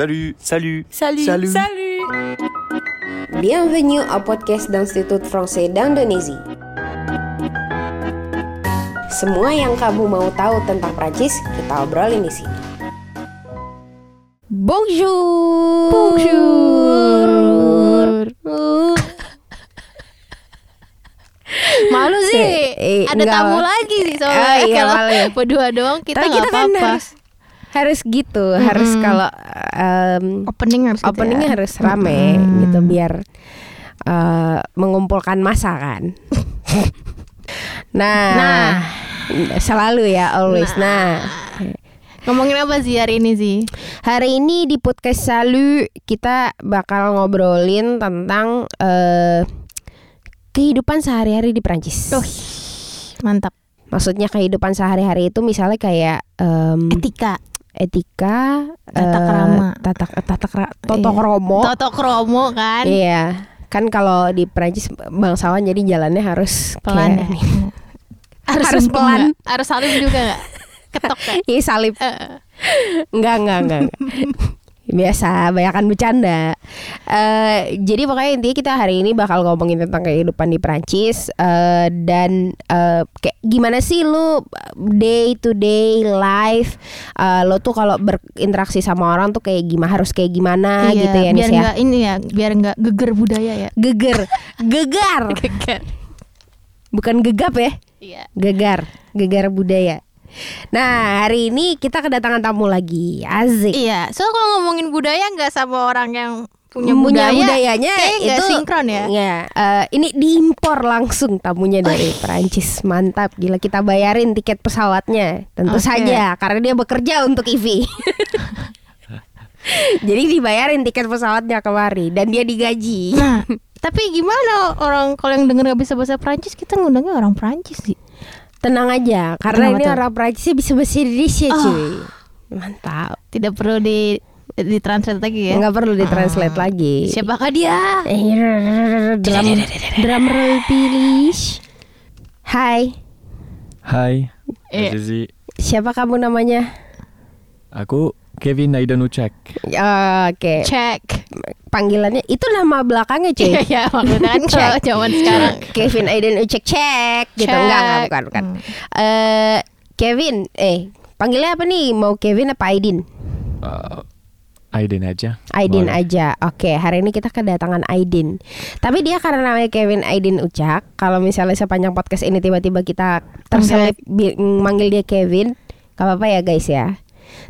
Salut, salut. Salut. Salut. Salut. Bienvenue au podcast d'Institut Français d'Indonésie. Semua yang kamu mau tahu tentang Prancis, kita obrolin di sini. Bonjour. Bonjour. Malu sih. Eh, Ada enggak. tamu lagi sih soalnya. Ah, iya, Kalau malu. berdua doang kita nggak kan apa-apa. Harus gitu, harus kalau em, Opening harus gitu openingnya ya. harus rame gitu biar eh, mengumpulkan masa kan. nah, selalu ya always. Nah. Ngomongin apa sih hari ini sih? Hari ini di podcast Salu kita bakal ngobrolin tentang eh, kehidupan sehari-hari di Prancis. Duh, mantap. Maksudnya kehidupan sehari-hari itu misalnya kayak em, Etika. Etika, Tata eh, krama. tata tata kra- toto Iya. kromo. Toto kromo kan. Iya, kan kalau di Prancis bangsawan jadi jalannya harus Pelan ya. kayak ini. Harus, Harus pelan. Harus salib juga nggak? Ketok kan? Ih salib. Eh, Enggak, enggak, enggak. enggak. Biasa, banyakan bercanda. Eh, jadi pokoknya intinya kita hari ini bakal ngomongin tentang kehidupan di Prancis eh, dan eh, kayak gimana sih lu day to day life eh, lo tuh kalau berinteraksi sama orang tuh kayak gimana harus kayak gimana iya, gitu ya biar ya. nggak ini ya, biar nggak geger budaya ya. Geger, gegar, Geger. bukan gegap ya. Iya. Gegar, gegar budaya. Nah, hari ini kita kedatangan tamu lagi. Azik. Iya, so kalau ngomongin budaya nggak sama orang yang punya, Punya budaya, budayanya itu sinkron ya. Ya, eh, ini diimpor langsung tamunya dari Perancis. Mantap, gila kita bayarin tiket pesawatnya. Tentu Oke. saja karena dia bekerja untuk IVI. Jadi dibayarin tiket pesawatnya kemari dan dia digaji. Nah, tapi gimana orang kalau yang denger gak bisa bahasa Prancis kita ngundangnya orang Prancis sih. Tenang aja, karena Kenapa ini tuh? orang Perancisnya bisa bahasa Indonesia, Oh. cuy. Mantap. Tidak perlu di ditranslate lagi ya. Nggak perlu ditranslate Ah. lagi. Siapakah dia? Eh, Drum, drum roll please. Hai, Hai, Eh. Azizi. siapa kamu namanya? Aku Kevin Aidanucek. Ya, Oke, Cek. panggilannya itu nama belakangnya cuy. Iya, ya, maksudnya kan kalau Cek. zaman sekarang. Kevin Aiden Ucek cek gitu enggak enggak bukan bukan. Hmm. Eh, Kevin, eh panggilnya apa nih? Mau Kevin apa Aidin? Uh, Aiden aja. Aidin Boleh. aja. Oke, hari ini kita kedatangan Aidin. Tapi dia karena namanya Kevin Aidin Ucak, kalau misalnya sepanjang podcast ini tiba-tiba kita terselip bi- manggil dia Kevin, gak apa-apa ya guys ya.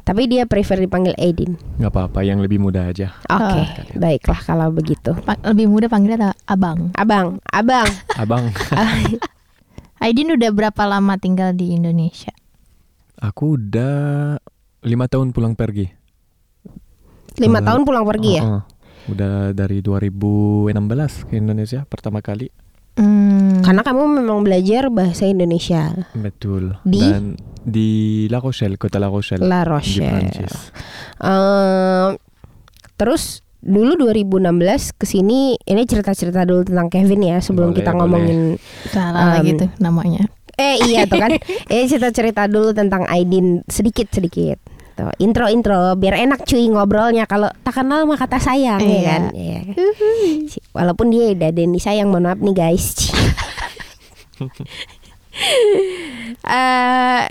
Tapi dia prefer dipanggil Aidin. Nggak apa-apa, yang lebih mudah aja. Oke, Oh. baiklah kalau begitu. Pa- lebih mudah panggilnya abang. Abang, abang. Abang, Aidin udah berapa lama tinggal di Indonesia? aku udah lima tahun pulang pergi. Lima Eh, tahun pulang pergi ya? Uh-uh. Udah dari 2016 ke Indonesia pertama kali. Karena kamu memang belajar bahasa Indonesia. Betul. Di? Dan di La Rochelle, kota La Rochelle. La Di Rochelle. Prancis. Eh, terus dulu 2016 ke sini ini cerita-cerita dulu tentang Kevin ya sebelum Boleh, kita boleh. ngomongin salah lagi um, tuh namanya. eh iya tuh kan. ini cerita-cerita dulu tentang Aidin sedikit-sedikit. Tuh, intro-intro biar enak cuy ngobrolnya kalau tak kenal mah kata sayang ya Iya. kan. Iya. Walaupun dia udah Denny sayang mohon maaf nih guys. Eh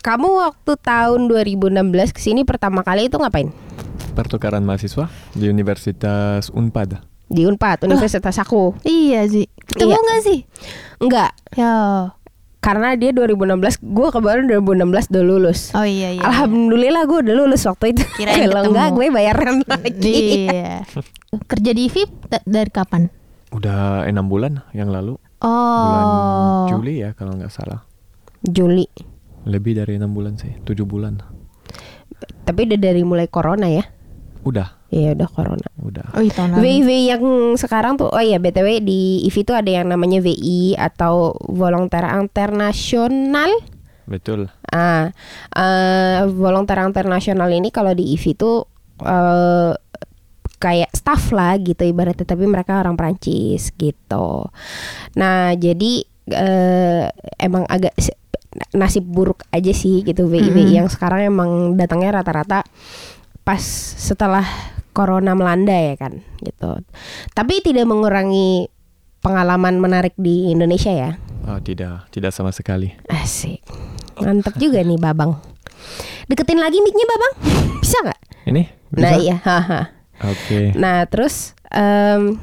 kamu waktu tahun 2016 ke sini pertama kali itu ngapain? Pertukaran mahasiswa di Universitas Unpad. Di Unpad, Universitas aku. Iya sih. Ketemu Iya. nggak sih? Enggak, Ya. karena dia 2016, gue kebetulan 2016 udah lulus. Oh iya iya. Alhamdulillah gue udah lulus waktu itu. Kirain Kalau enggak gue bayaran lagi. Iya. Kerja di VIP da- dari kapan? Udah enam bulan yang lalu. Bulan Oh. Juli ya kalau nggak salah. Juli. Lebih dari enam bulan sih, tujuh bulan. Tapi udah dari mulai corona ya. Udah, Iya udah corona. udah. Oh iya tahun lalu. VIV yang sekarang tuh oh iya BTW di IV tuh ada yang namanya VI atau Volontaire Internasional. Betul. Ah, eh Volontaire Internasional ini kalau di IV tuh eh kayak staff lah gitu ibaratnya tapi mereka orang Prancis gitu. Nah, jadi eh emang agak nasib buruk aja sih gitu VI VI yang sekarang emang datangnya rata-rata pas setelah corona melanda ya kan gitu. Tapi tidak mengurangi pengalaman menarik di Indonesia ya. Oh tidak, tidak sama sekali. Asik. Mantap juga nih Babang. Deketin lagi mic-nya Babang. Bisa nggak? Ini? Bisa? Nah iya. haha. Oke. Nah terus em,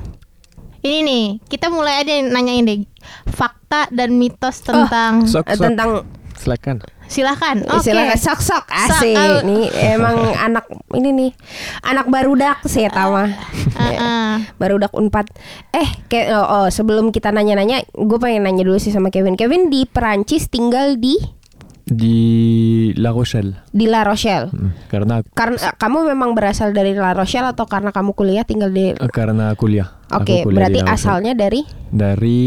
Ini nih, kita mulai aja nanyain deh fakta dan mitos tentang Sok, eh, sok. tentang Silakan. silahkan. Oke. Silakan sok-sok asik. Sok, Nih emang anak ini nih anak barudak sih ya Tama. Heeh. Barudak Unpad. Eh, kayak oh, oh, sebelum kita nanya-nanya, gue pengen nanya dulu sih sama Kevin. Kevin di Perancis tinggal di Di La Rochelle. di La Rochelle. Hmm, Karena Karena eh, kamu memang berasal dari La Rochelle atau karena kamu kuliah tinggal di karena kuliah. Oke, kuliah berarti asalnya dari dari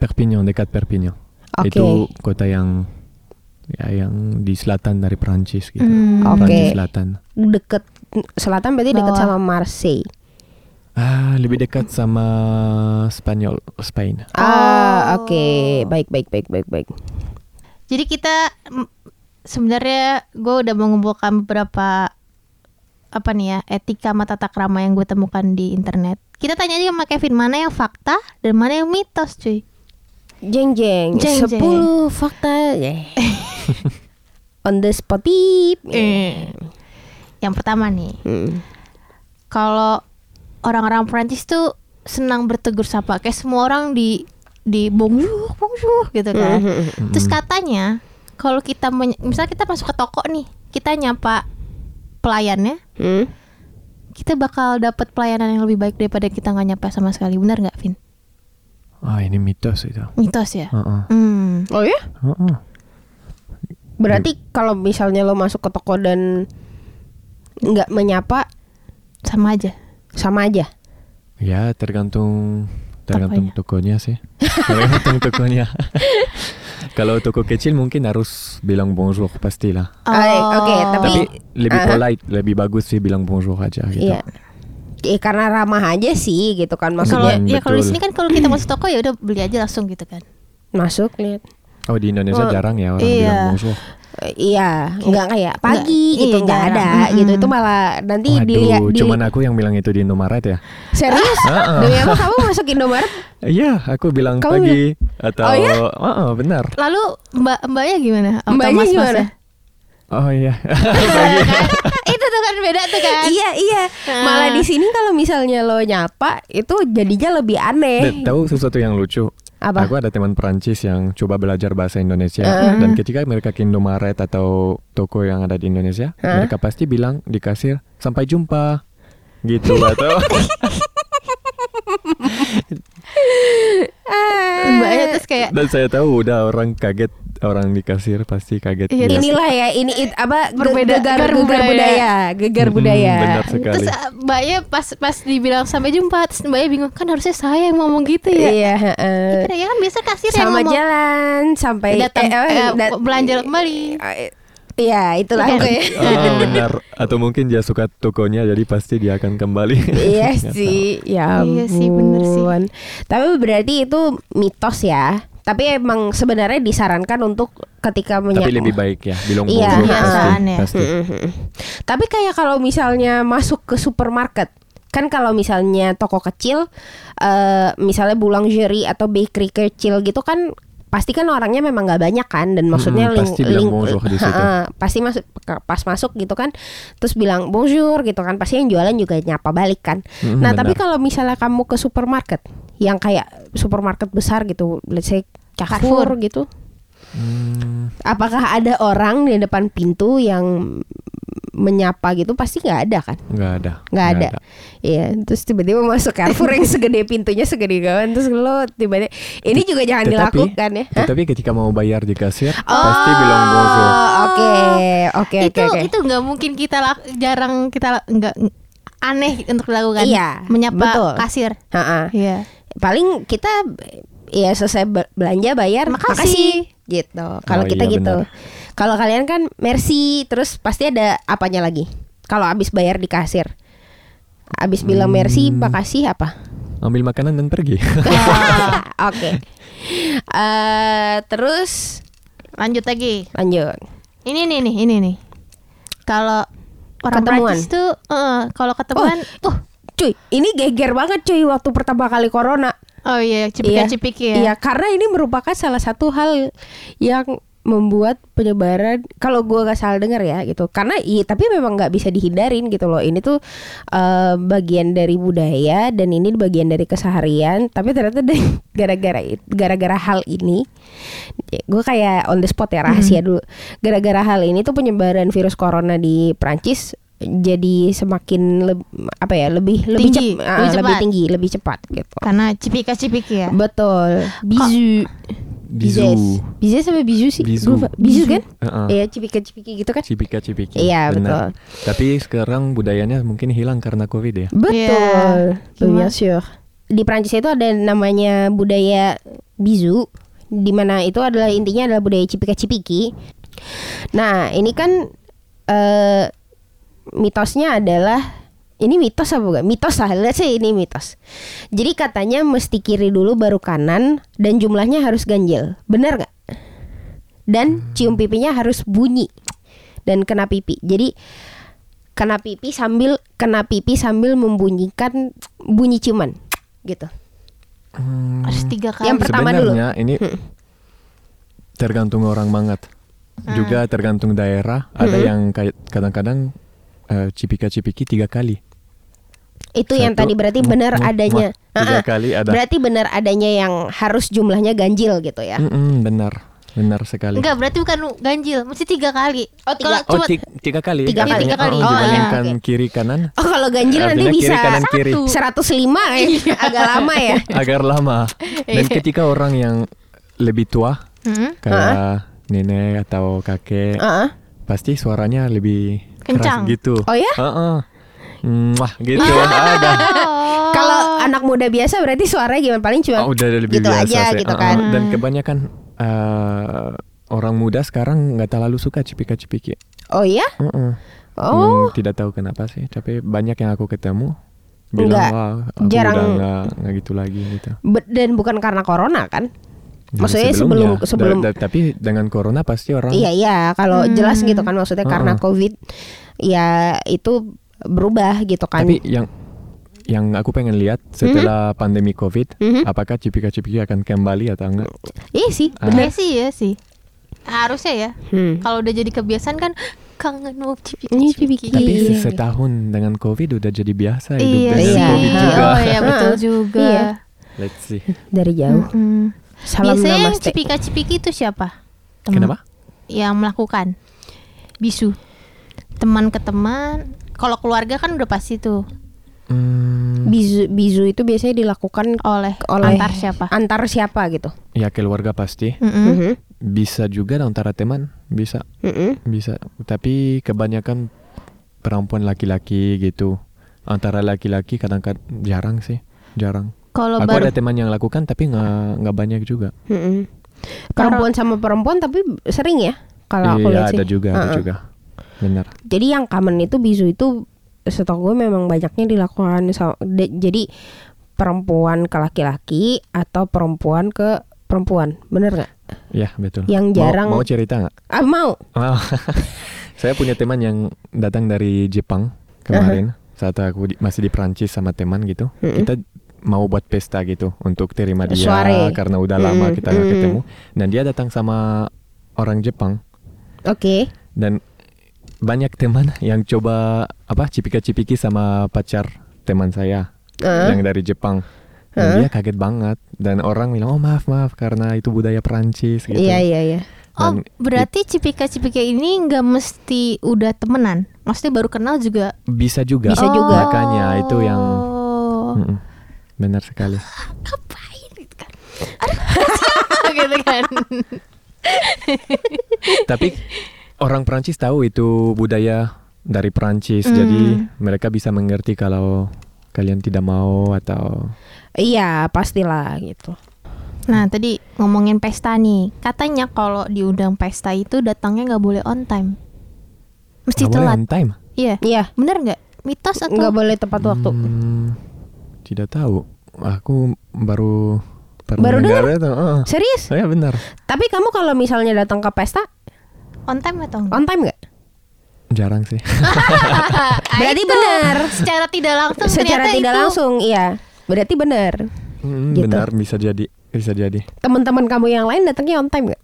Perpignan, dekat Perpignan. Oke. Itu kota yang ya yang di selatan dari Perancis gitu. Hmm. Oke. Perancis selatan. deket selatan berarti Bawah. sama Marseille. Ah, lebih dekat sama Spanyol, Spain. Ah, oke. Baik, baik, baik, baik, baik. Jadi kita mm, sebenarnya gue udah mengumpulkan beberapa apa nih ya etika sama tata krama yang gue temukan di internet. Kita tanya aja sama Kevin mana yang fakta dan mana yang mitos, cuy. Jeng jeng. Jeng, jeng. 10 fakta. Yeah. On the spot. beep. Eh. Yang pertama nih, Hmm. kalau orang-orang Prancis tuh senang bertegur sapa, kayak semua orang di di bonjour, bonjour gitu kan. Mhm. Terus katanya kalau kita men- misalnya kita masuk ke toko nih, kita nyapa pelayannya, Hmm. kita bakal dapat pelayanan yang lebih baik daripada kita nggak nyapa sama sekali. Benar nggak, Vin? Ah, ini mitos itu. Mitos ya. Heeh. Hmm. Oh ya? Heeh. Berarti kalau misalnya lo masuk ke toko dan nggak menyapa Sama aja. sama aja. Ya, tergantung tergantung Tokonya. tokonya sih. tergantung tokonya. Kalau toko kecil mungkin harus bilang bonjour pastilah. Ah, oke, tapi- Tapi lebih Aha. polite, lebih bagus sih bilang bonjour aja gitu. Iya. Eh, karena ramah aja sih gitu kan kalau maksudnya Mm, ya kalau di sini kan kalau kita masuk toko ya udah beli aja langsung gitu kan. masuk lihat. Oh di Indonesia Oh, jarang ya orang iya. bilang bonjour. Iya, nggak kayak pagi Nggak, gitu nggak ada Mm-mm. gitu itu malah nanti dilihat Waduh, di cuman aku yang bilang itu di Indomaret ya. serius demi apa kamu masuk Indomaret Iya, aku bilang Kamu pagi atau Oh, iya? Heeh, benar. Lalu mbak mbaknya gimana? Atau Mbaknya mas-masnya? gimana? Oh iya. itu tuh kan beda tuh kan. iya iya Ah. malah di sini kalau misalnya lo nyapa itu jadinya lebih aneh tahu sesuatu yang lucu? Apa? Aku ada teman Perancis yang coba belajar bahasa Indonesia Uh-uh. dan ketika mereka ke Indomaret atau toko yang ada di Indonesia, Uh. mereka pasti bilang di kasir sampai jumpa gitu atau. Mbaknya terus kayak dan saya tahu udah orang kaget orang di kasir pasti kaget. Iya, inilah ya ini it- apa ge- Berbeda- gegar, gegar budaya. budaya gegar Mm-mm, budaya benar sekali. terus uh, mbaknya pas pas dibilang sampai jumpa terus mbaknya bingung kan harusnya saya yang ngomong gitu ya. iya heeh. Kan ya kan biasa kasir yang sama ngomong jalan sampai datang eh, eh, eh, dat- belanja kembali. Eh, Iya itulah Iya. pokoknya. Ah, benar. Atau mungkin dia suka tokonya jadi pasti dia akan kembali. Iya sih, ya Iya sih, bener sih. ampun. Tapi berarti itu mitos ya. Tapi emang sebenarnya disarankan untuk ketika tahu. menya- Tapi lebih baik ya bilang Iya, bonjour pasti. ya. pasti. Mm. Tapi kayak kalau misalnya masuk ke supermarket, kan kalau misalnya toko kecil, eh misalnya boulangerie atau bakery kecil gitu kan pasti kan orangnya memang nggak banyak kan dan maksudnya Mm-mm, pasti bilang bonjour di situ. Pasti masuk pas masuk gitu kan terus bilang bonjour gitu kan pasti yang jualan juga nyapa balik kan Mm, nah benar. tapi kalau misalnya kamu ke supermarket yang kayak supermarket besar gitu let's say Carrefour, Carrefour. gitu Hmm, apakah ada orang di depan pintu yang menyapa gitu pasti nggak ada kan nggak ada. nggak ada Iya terus tiba-tiba masuk Carrefour yang segede pintunya segede gawan terus lo tiba-tiba ini juga jangan Tetapi- dilakukan ya? Tetapi ketika mau bayar di kasir Oh, pasti bilang bonjour. Oke, oke, itu oke, oke. itu nggak mungkin kita lak- jarang kita nggak aneh untuk dilakukan. Iya, menyapa betul. kasir. Ha-ha. Iya. Paling kita ya selesai be- belanja bayar Makasih. makasih, gitu. Kalau Oh, kita iya, gitu. Kalau kalian kan merci terus pasti ada apanya lagi. Kalau habis bayar di kasir. Habis bilang merci, Hmm. makasih apa? Ambil makanan dan pergi. Oke. Eh, terus Lanjut lagi. lanjut. Ini nih nih ini nih. Kalau orang Ketemuan. Prancis tuh eh, kalau ketemuan Oh, cuy, ini geger banget cuy waktu pertama kali corona. oh iya cipika-cipiki ya. Iya, karena ini merupakan salah satu hal yang membuat penyebaran kalau gua gak salah dengar ya gitu. Karena iya tapi memang nggak bisa dihindarin gitu loh. Ini tuh eh, bagian dari budaya dan ini bagian dari keseharian. Tapi ternyata dari gara-gara gara-gara hal ini gue kayak on the spot ya rahasia dulu. Gara-gara hal ini tuh penyebaran virus corona di Prancis jadi semakin leb- apa ya lebih lebih Tinggi, cep- ah, lebih lebih cepat. tinggi lebih cepat gitu Karena cipika-cipiki ya. Betul. Bizu. Bizu. Bizes sama bizu sih? Bizu. Lupa. Bizu kan? Heeh. Iya, cipika-cipiki gitu kan? Cipika cipiki. Iya, benar. Tapi sekarang budayanya mungkin hilang karena covid ya. Betul. Gimana? Bien sûr. Di Prancis itu ada namanya budaya bizu di mana itu adalah intinya adalah budaya cipika-cipiki. Nah, ini kan eh mitosnya adalah ini mitos apa bukan? Mitos lah, let's say ini mitos. Jadi katanya mesti kiri dulu baru kanan dan jumlahnya harus ganjil. Benar nggak? Dan cium pipinya harus bunyi dan kena pipi. Jadi kena pipi sambil kena pipi sambil membunyikan bunyi ciuman gitu. Hmm, Harus tiga kali. Yang pertama dulu. ini Hmm. tergantung orang banget. Ah. Juga tergantung daerah. Ada Hmm. yang kayak kadang-kadang eh, cipika cipiki tiga kali. Itu yang Satu, tadi berarti mm, benar mm, adanya. tiga Ah, ah. kali ada. Berarti benar adanya yang harus jumlahnya ganjil gitu ya. Mm-mm, benar, benar sekali. Enggak, berarti bukan ganjil, mesti tiga kali. Oh, tiga. Kalau Oh, cuma ti- tiga kali. Tiga katanya. kali. Tiga kali. Oh, Oh, dibandingkan iya, oke. kiri kanan Oh kalau ganjil nanti Artinya bisa kiri kanan kiri. 105 ya. agak lama ya. agar lama. Dan ketika orang yang lebih tua Hmm? kayak nenek atau kakek Heeh. pasti suaranya lebih Kencang. keras gitu. Oh ya? Heeh. Mwah gitu ada. Kalau anak muda biasa berarti suaranya gimana? Paling cuma Oh, udah lebih gitu biasa aja sih. gitu kan. Dan kebanyakan eh, orang muda sekarang nggak terlalu suka cipika-cipiki. Oh ya? Heeh. Oh. Hmm, tidak tahu kenapa sih, tapi banyak yang aku ketemu bilang Nggak, wah aku jarang. udah nggak nggak gitu lagi gitu. Dan bukan karena corona kan? Maksudnya sebelumnya. sebelum- sebelum- Da- da- tapi dengan corona pasti orang Iya iya, kalau Hmm. jelas gitu kan maksudnya karena Heeh. covid ya itu berubah gitu kan. Tapi yang yang aku pengen lihat setelah pandemi covid, Mhm. apakah cipika-cipiki akan kembali atau enggak? Iya sih, Ah. benar. Bener sih ya sih. Harusnya ya. Hmm. Kalau udah jadi kebiasaan kan kangen mau cipika-cipiki. cipiki. Tapi Iya. setahun dengan covid udah jadi biasa hidup Iya dengan. Iya. covid juga. Oh iya betul juga. Iya. Let's see. Dari jauh. Mm-mm. Salam Biasanya yang namaste. cipika-cipiki itu siapa? Temen Kenapa? Yang melakukan bisu. Teman ke teman. Kalau keluarga kan udah pasti tuh Hmm, Bizu bizu itu biasanya dilakukan oleh, oleh antar siapa. Antar siapa gitu. ya keluarga pasti. Mm-mm. Mhm. Bisa juga antara teman, bisa, Mhm. bisa. Tapi kebanyakan perempuan laki-laki gitu. Antara laki-laki kadang-kadang jarang sih, jarang. Kalau Aku baru ada teman yang lakukan tapi nggak nggak banyak juga. Mhm. Perempuan sama perempuan tapi sering ya kalau aku Iya lihat sih. ada juga, ada Heeh. juga. Benar. Jadi yang common itu bisu itu setahu gue memang banyaknya dilakukan sama, de- jadi perempuan ke laki-laki atau perempuan ke perempuan, bener nggak? Ya betul. Yang Mau- jarang mau, cerita nggak? ah mau Oh, saya punya teman yang datang dari Jepang kemarin saat aku di- masih di Prancis sama teman gitu. Mm-mm. Kita mau buat pesta gitu untuk terima dia Soare. karena udah lama Mm, kita nggak mm. ketemu. Dan dia datang sama orang Jepang oke dan banyak teman yang coba apa cipika-cipiki sama pacar teman saya Heeh. yang dari Jepang. Dan dia kaget banget dan orang bilang oh maaf maaf karena itu budaya Prancis gitu. iya iya iya Oh, berarti cipika-cipika ini nggak mesti udah temenan. Maksudnya baru kenal juga. bisa juga. Bisa juga. Makanya itu yang Oh. Benar sekali. Ngapain gitu kan? Aduh, gitu kan. Tapi orang Prancis tahu itu budaya dari Prancis, Hmm. jadi mereka bisa mengerti kalau kalian tidak mau atau iya pastilah gitu Nah, tadi ngomongin pesta nih. Katanya kalau diundang pesta itu datangnya nggak boleh on time. Mesti boleh telat. on time. Iya. iya Bener nggak? Mitos atau nggak boleh tepat waktu Hmm, tidak tahu. Aku baru pernah Baru dengar itu. Oh, serius saya benar. tapi kamu kalau misalnya datang ke pesta on time atau enggak? on time nggak Jarang sih. Berarti benar. Secara tidak langsung Secara tidak itu langsung, iya. Berarti benar. Hmm, Gitu. Benar bisa jadi, bisa jadi. Teman-teman kamu yang lain datangnya on time gak?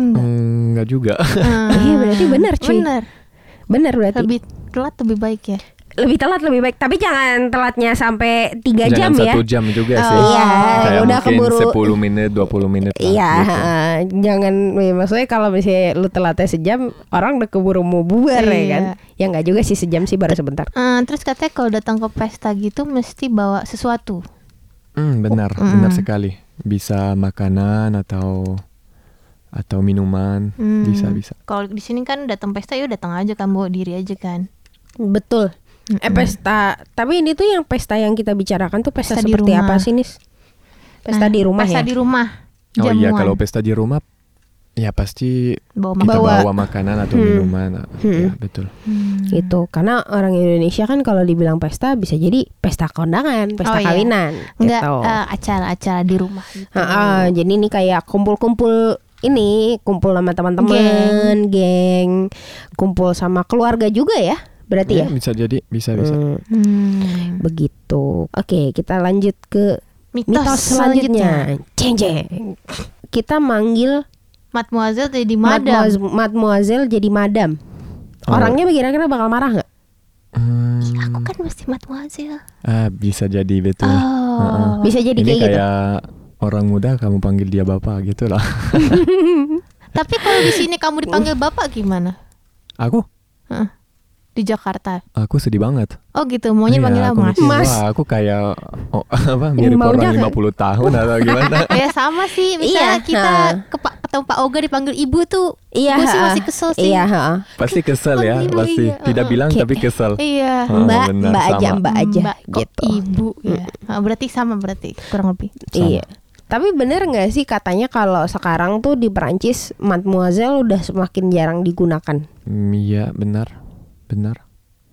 Enggak. Hmm, Enggak juga. Iya, berarti benar, cuy. Benar. Benar berarti. Lebih telat lebih baik ya. Lebih telat lebih baik, tapi jangan telatnya sampai 3 jam Jangan ya. satu jam juga Oh. sih. Iya, Kayak udah mungkin keburu 10 menit, 20 menit lah. Iya, gitu. heeh. jangan ya, maksudnya kalau misalnya lu telatnya sejam, orang udah keburu mau bubar ya Iya. kan. Ya nggak juga sih sejam sih baru sebentar. Eh, terus katanya kalau datang ke pesta gitu mesti bawa sesuatu. Hmm, benar, Mm. benar sekali. Bisa makanan atau atau minuman, Hmm. bisa bisa. Kalau di sini kan datang pesta ya datang aja kan bawa diri aja kan. Betul. Eh pesta, tapi ini tuh yang pesta yang kita bicarakan tuh pesta, Pesta seperti apa sih Nis? Pesta Nah, di rumah pesta ya. di rumah. Oh iya, Jamuan. kalau pesta di rumah ya pasti bawa kita makanan. Bawa. bawa, makanan atau Hmm. minuman. Hmm. Ya, betul. Hmm. Gitu, karena orang Indonesia kan kalau dibilang pesta bisa jadi pesta kondangan, pesta Oh, iya. kawinan, Enggak gitu. eh, acara-acara di rumah gitu. Heeh, jadi ini kayak kumpul-kumpul ini, kumpul sama teman-teman, geng. kumpul sama keluarga juga ya, berarti ya. Ya, bisa jadi, bisa bisa. Hmm, Hmm. begitu. Oke, kita lanjut ke Mitos, mitos selanjutnya. Jeng jeng. Kita manggil Mademoiselle jadi madam. Mademoiselle, jadi madam. Oh. Orangnya kira-kira bakal marah nggak? Hmm, Aku kan mesti mademoiselle. ah, bisa jadi betul. Oh. Heeh. Bisa jadi Ini kayak gitu. kayak orang muda kamu panggil dia bapak gitu lah. Tapi kalau di sini kamu dipanggil bapak gimana? aku, Heeh. Di Jakarta. aku sedih banget. Oh gitu, maunya Iya, panggil aku mas. Mas. Wah, aku kayak oh, apa mirip Maunya orang kayak- 50 tahun atau gimana? ya sama sih, misalnya Iya, kita ha. ke Pak ketemu Pak Oga dipanggil ibu tuh. Iya, Gue sih masih kesel sih. Iya, ha-ha. Pasti kesel ya, pasti. iya, Tidak bilang tapi kesel. Iya. Oh, mbak, benar, mbak aja, mbak aja, Mbak, kok gitu. Ibu ya. Ah, berarti sama berarti kurang lebih. Sama. Iya. Tapi bener nggak sih katanya kalau sekarang tuh di Perancis Mademoiselle udah semakin jarang digunakan. Hmm, Iya, benar. Benar.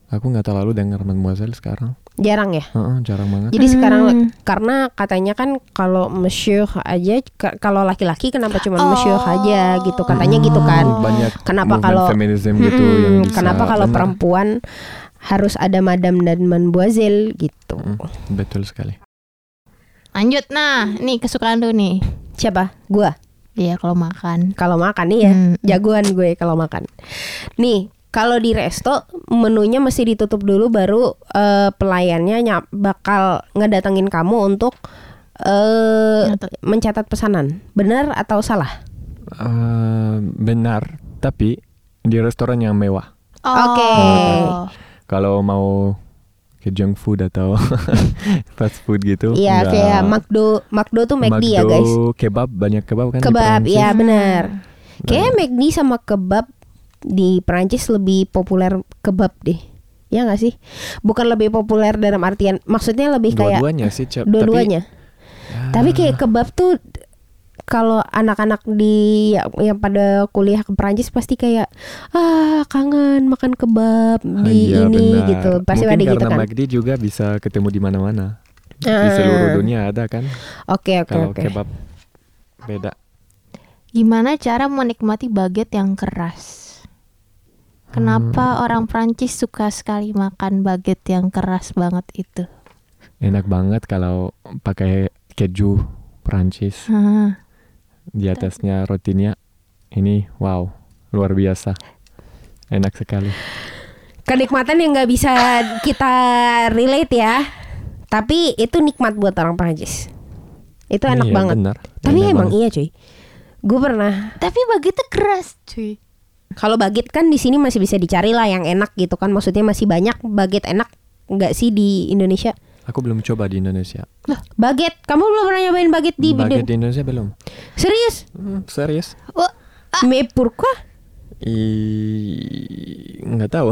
Aku nggak terlalu dengar Mademoiselle sekarang. Jarang ya. Heeh, jarang banget. Jadi sekarang Hmm. karena katanya kan kalau monsieur aja ka- kalau laki-laki kenapa cuma Oh. monsieur aja gitu katanya gitu kan. Hmm, Banyak Kenapa kalau gitu Mm-mm, yang bisa kenapa kalau benar. perempuan harus ada madam dan mademoiselle gitu. Mm, betul sekali. Lanjut nah, nih kesukaan lu nih. Siapa? Gua. Iya kalau makan. Kalau makan nih ya, Hmm. jagoan gue kalau makan. Nih, kalau di resto menunya mesti ditutup dulu baru eh, pelayannya nyap, bakal ngedatengin kamu untuk Nyatet. mencatat pesanan. Benar atau salah? Eh, benar, tapi di restoran yang mewah. Oke. Kalau mau ke junk food atau fast food gitu. Iya, kayak McDo, McDo tuh McD ya, McDo, guys. kebab banyak kebab kan di Kebab, iya benar. Nah, Kayak McD sama kebab di Perancis lebih populer kebab deh. Ya nggak sih? Bukan lebih populer dalam artian maksudnya lebih kayak dua-duanya sih, Cep. dua-duanya. Tapi, Tapi kayak kebab tuh kalau anak-anak di ya, yang pada kuliah ke Perancis pasti kayak ah kangen makan kebab Ah, di iya, ini benar. gitu. Pasti Mungkin ada gitu kan. McD juga bisa ketemu di mana-mana. Di Ah. seluruh dunia ada kan. Oke oke Kalau oke. kebab beda. Gimana cara menikmati baget yang keras? Kenapa orang Prancis suka sekali makan baget yang keras banget itu? Enak banget kalau pakai keju Perancis Hah. di atasnya rotinya. Ini wow, luar biasa. Enak sekali. Kenikmatan yang nggak bisa kita relate ya. Tapi itu nikmat buat orang Perancis. Itu enak Iya, banget. benar. Tapi Enak emang banget. iya cuy. Gue pernah Tapi bagetnya keras, cuy. Kalau baget kan di sini masih bisa dicari lah yang enak gitu kan. Maksudnya masih banyak baget enak nggak sih di Indonesia? Aku belum coba di Indonesia. Baget, kamu belum pernah nyobain baget di Baget di Indonesia belum. Serius? Hmm, serius? Oh, Mais pourquoi? I nggak tahu.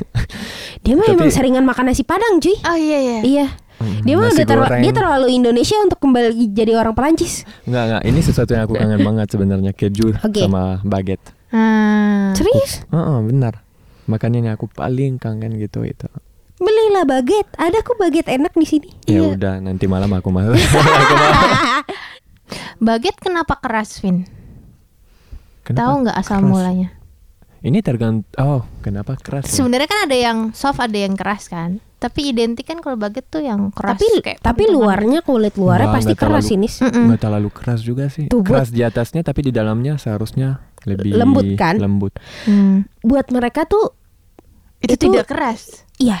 Dia mah Tapi- emang seringan makan nasi padang cuy. oh iya ya. Iya. Hmm, Dia mah udah terla- goreng. dia terlalu Indonesia untuk kembali jadi orang Perancis. Nggak nggak. Ini sesuatu yang aku kangen banget sebenarnya keju Oke. sama baget. Hmm. Serius? Oh, benar. Makanya ini aku paling kangen gitu itu. Belilah baget. Ada kok baget enak di sini. Ya Iya. udah nanti malam aku mau. Baget kenapa keras, Vin? Kenapa Tahu nggak asal keras? mulanya? Ini tergantung. Oh, kenapa keras? ya? Sebenarnya kan ada yang soft, ada yang keras kan. Tapi identik kan kalau baget tuh yang keras. Tapi kayak tapi luarnya kulit luarnya Nggak, pasti nggak keras terlalu- ini. Mm-mm. nggak terlalu keras juga sih. Tuh, buat- keras di atasnya tapi di dalamnya seharusnya lebih Lembut kan? Lembut. Hmm. Buat mereka tuh Itu, Itu- tidak keras. iya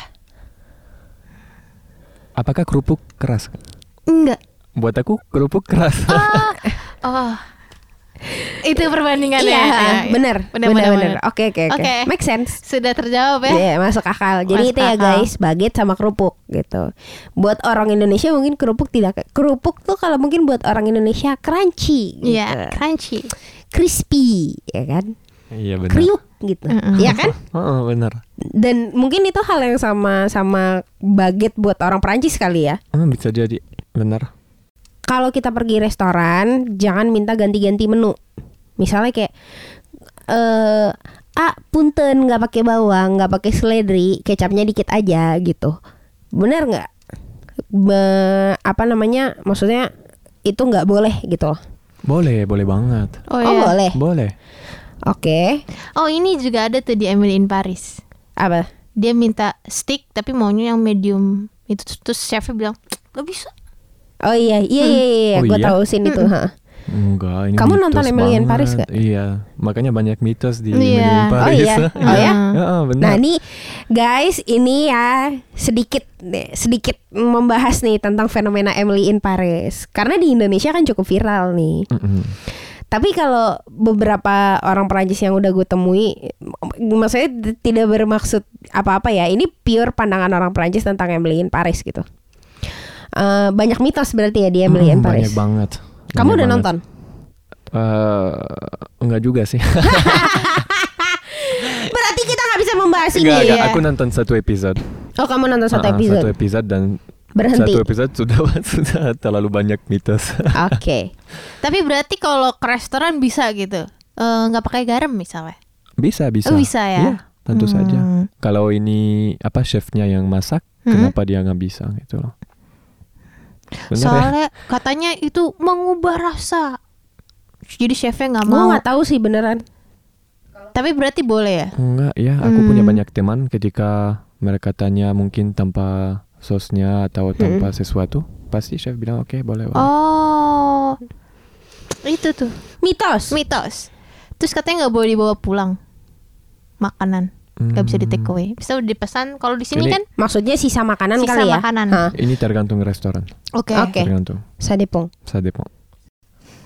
Apakah kerupuk keras? Enggak. Buat aku kerupuk keras. Oh. Itu perbandingannya. iya, Ya, ya. bener, Bener, bener, bener. Oke, oke, oke. Make sense. Sudah terjawab ya. Iya, masuk akal. Jadi Masuk itu ya akal. guys, baget sama kerupuk gitu. Buat orang Indonesia mungkin kerupuk tidak kerupuk tuh kalau mungkin buat orang Indonesia crunchy gitu. Iya, crunchy. Crispy, ya kan? iya benar. Kriuk gitu. Mm-mm. Iya kan? Oh, benar. Dan mungkin itu hal yang sama sama baget buat orang Perancis kali ya. Hmm, bisa jadi. Benar. Kalau kita pergi restoran, jangan minta ganti-ganti menu. Misalnya kayak eh ah punten nggak pakai bawang, nggak pakai seledri, kecapnya dikit aja gitu. Bener nggak? Be- apa namanya? Maksudnya itu nggak boleh gitu. loh. Boleh, boleh banget. Oh, Oh, iya. boleh. Boleh. Oke. Oh, ini juga ada tuh di Emily in Paris. Apa? Dia minta steak tapi maunya yang medium. Itu terus chefnya bilang, "Gak bisa." Oh iya, iya, iya, iya, Oh gue iya? tahu scene itu. ha. Enggak, ini Kamu nonton Emily in. Paris gak? Iya, makanya banyak mitos di Iya. Emily in Oh Paris. iya, oh ya. Heeh, benar. Nah nih guys ini ya sedikit sedikit membahas nih tentang fenomena Emily in Paris karena di Indonesia kan cukup viral nih. Mm-mm. Tapi kalau beberapa orang Perancis yang udah gue temui, maksudnya tidak bermaksud apa-apa ya. Ini pure pandangan orang Perancis tentang Emily in Paris gitu. Eh, banyak mitos berarti ya di Emily in Hmm, Paris. Banyak banget. Kamu udah banget. nonton? Eh, enggak juga sih. Berarti kita nggak bisa membahas ini. enggak, enggak. ya? Aku nonton satu episode. Oh kamu nonton satu Ah, episode. Satu episode dan Berhenti. satu episode sudah sudah terlalu banyak mitos. Oke. Tapi berarti kalau ke restoran bisa gitu. Eh, nggak pakai garam misalnya. bisa, bisa. Oh, bisa ya? Iya, tentu Hmm. saja. Kalau ini apa chefnya yang masak, Hmm. kenapa dia nggak bisa gitu loh. Bener ya? Soalnya katanya itu mengubah rasa. Jadi chefnya nggak Gue mau. nggak tahu sih beneran. Tapi berarti boleh ya? Enggak ya, aku punya Hmm. banyak teman ketika mereka tanya mungkin tanpa sosnya atau tanpa sesuatu, pasti chef bilang oke boleh. boleh." Oh, itu tuh Mitos. mitos. Terus katanya nggak boleh dibawa pulang makanan, nggak bisa di take Hmm. away. Bisa dipesan. Kalau di sini Ini- kan, Maksudnya sisa makanan Sisa kali ya? makanan. Hah, Ini tergantung restoran, oke. Oke. tergantung. Ça dépend.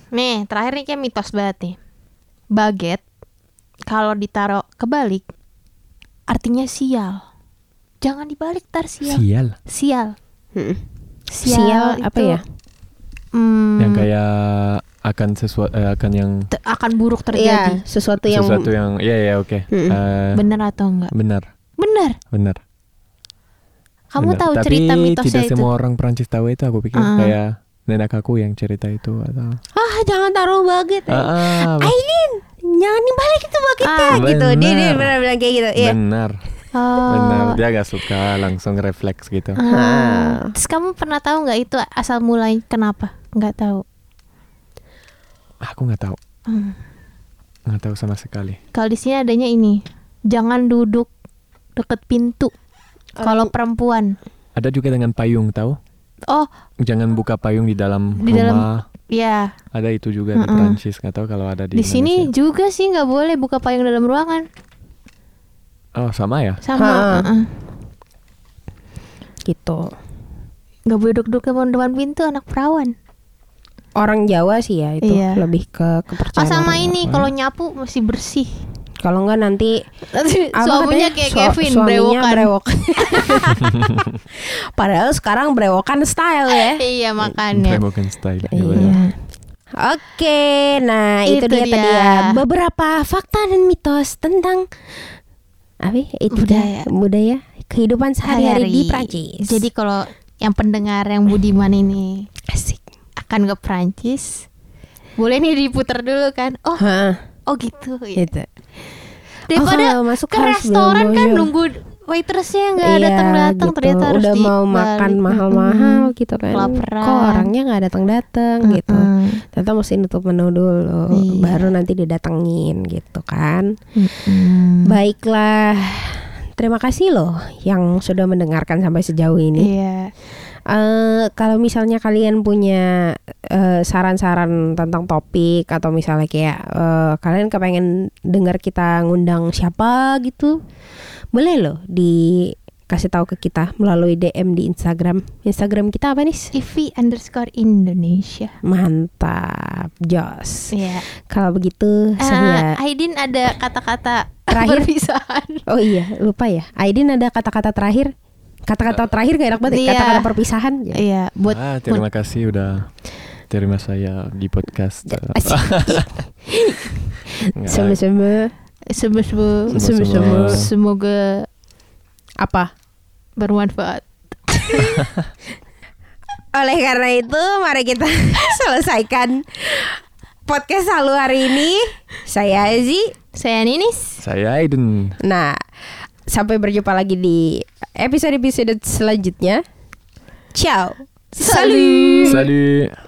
Nih terakhir nih kayak mitos banget nih. Baget kalau ditaruh kebalik artinya sial. Jangan dibalik tar sial. Sial. Sial. Hmm. Sial, Sial apa itu, ya? hmm, Yang kayak akan sesuatu akan yang te- akan buruk terjadi. sesuatu yang sesuatu yang iya ya oke. Eh, Bener atau enggak? benar, Bener. benar. Kamu benar. tahu Tapi cerita mitosnya tidak itu? semua orang Prancis tahu itu. Aku pikir Ah. kayak nenek aku yang cerita itu atau ah jangan taruh baget. Ah, ah, Ainin, jangan dibalik itu bagetnya Ah, gitu. Dia dia benar. benar bilang kayak gitu. Iya. benar, Oh. benar. Dia agak suka langsung refleks gitu. Ah. Terus kamu pernah tahu nggak itu asal mulai kenapa? Nggak tahu. Aku nggak tahu, Hmm. nggak tahu sama sekali. Kalau di sini adanya ini, jangan duduk deket pintu. Kalau perempuan, Ada juga dengan payung tahu? oh Jangan buka payung di dalam Di dalam- rumah. ya Ada itu juga di Mm-mm. Prancis. Nggak tahu kalau ada di, di sini Indonesia. juga sih nggak boleh buka payung dalam ruangan. Oh sama ya? Sama, Ha. uh-uh. Gitu. nggak boleh duduk depan depan pintu anak perawan. Orang Jawa sih ya itu Iya. lebih ke Oh kepercayaan. sama orang ini kalau nyapu masih bersih. Kalau enggak nanti suaminya katanya? kayak Su- Kevin suaminya brewokan. brewokan. Padahal sekarang brewokan style ya. iya makanya. Brewokan style. ya Iya. Oke, nah itu, Itu dia, tadi dia. ya beberapa fakta dan mitos tentang apa? ya? Itu budaya, Budaya. budaya kehidupan sehari-hari di. Prancis. Jadi kalau yang pendengar yang budiman ini. Akan ke Prancis, boleh nih diputar dulu kan? Oh, Hah, oh gitu. ya. gitu. Daripada kalau masuk ke restoran kan nunggu waitressnya nggak Iya, datang datang gitu. ternyata harus udah mau makan mahal-mahal gitu kan Kelaparan. kok orangnya nggak datang-datang gitu Mm-mm. ternyata mesti nutup menu dulu Iya. baru nanti didatengin gitu kan Mm-mm. baiklah terima kasih loh yang sudah mendengarkan sampai sejauh ini Iya. Eh, kalau misalnya kalian punya eh, saran-saran tentang topik atau misalnya kayak eh, kalian kepengen dengar kita ngundang siapa gitu, boleh loh dikasih tahu ke kita melalui DM di Instagram. Instagram kita apa nih? TV underscore Indonesia. Mantap, Jos. Iya. Kalau begitu Eh, saya Aidin ada kata-kata Terakhir. perpisahan. Oh iya, lupa ya. Aidin ada kata-kata terakhir. Kata-kata terakhir gak enak banget. ya? Iya. Kata-kata perpisahan. Ya. Iya, buat ah, terima kasih udah terima saya di podcast. Sama-sama. semua Sama-sama. semoga Apa? bermanfaat. Oleh karena itu, mari kita selesaikan podcast halu hari ini. Saya Azi. Saya Ninis. Saya Aiden. Nah, sampai berjumpa lagi di episode-episode selanjutnya. Ciao. Salut. Salut.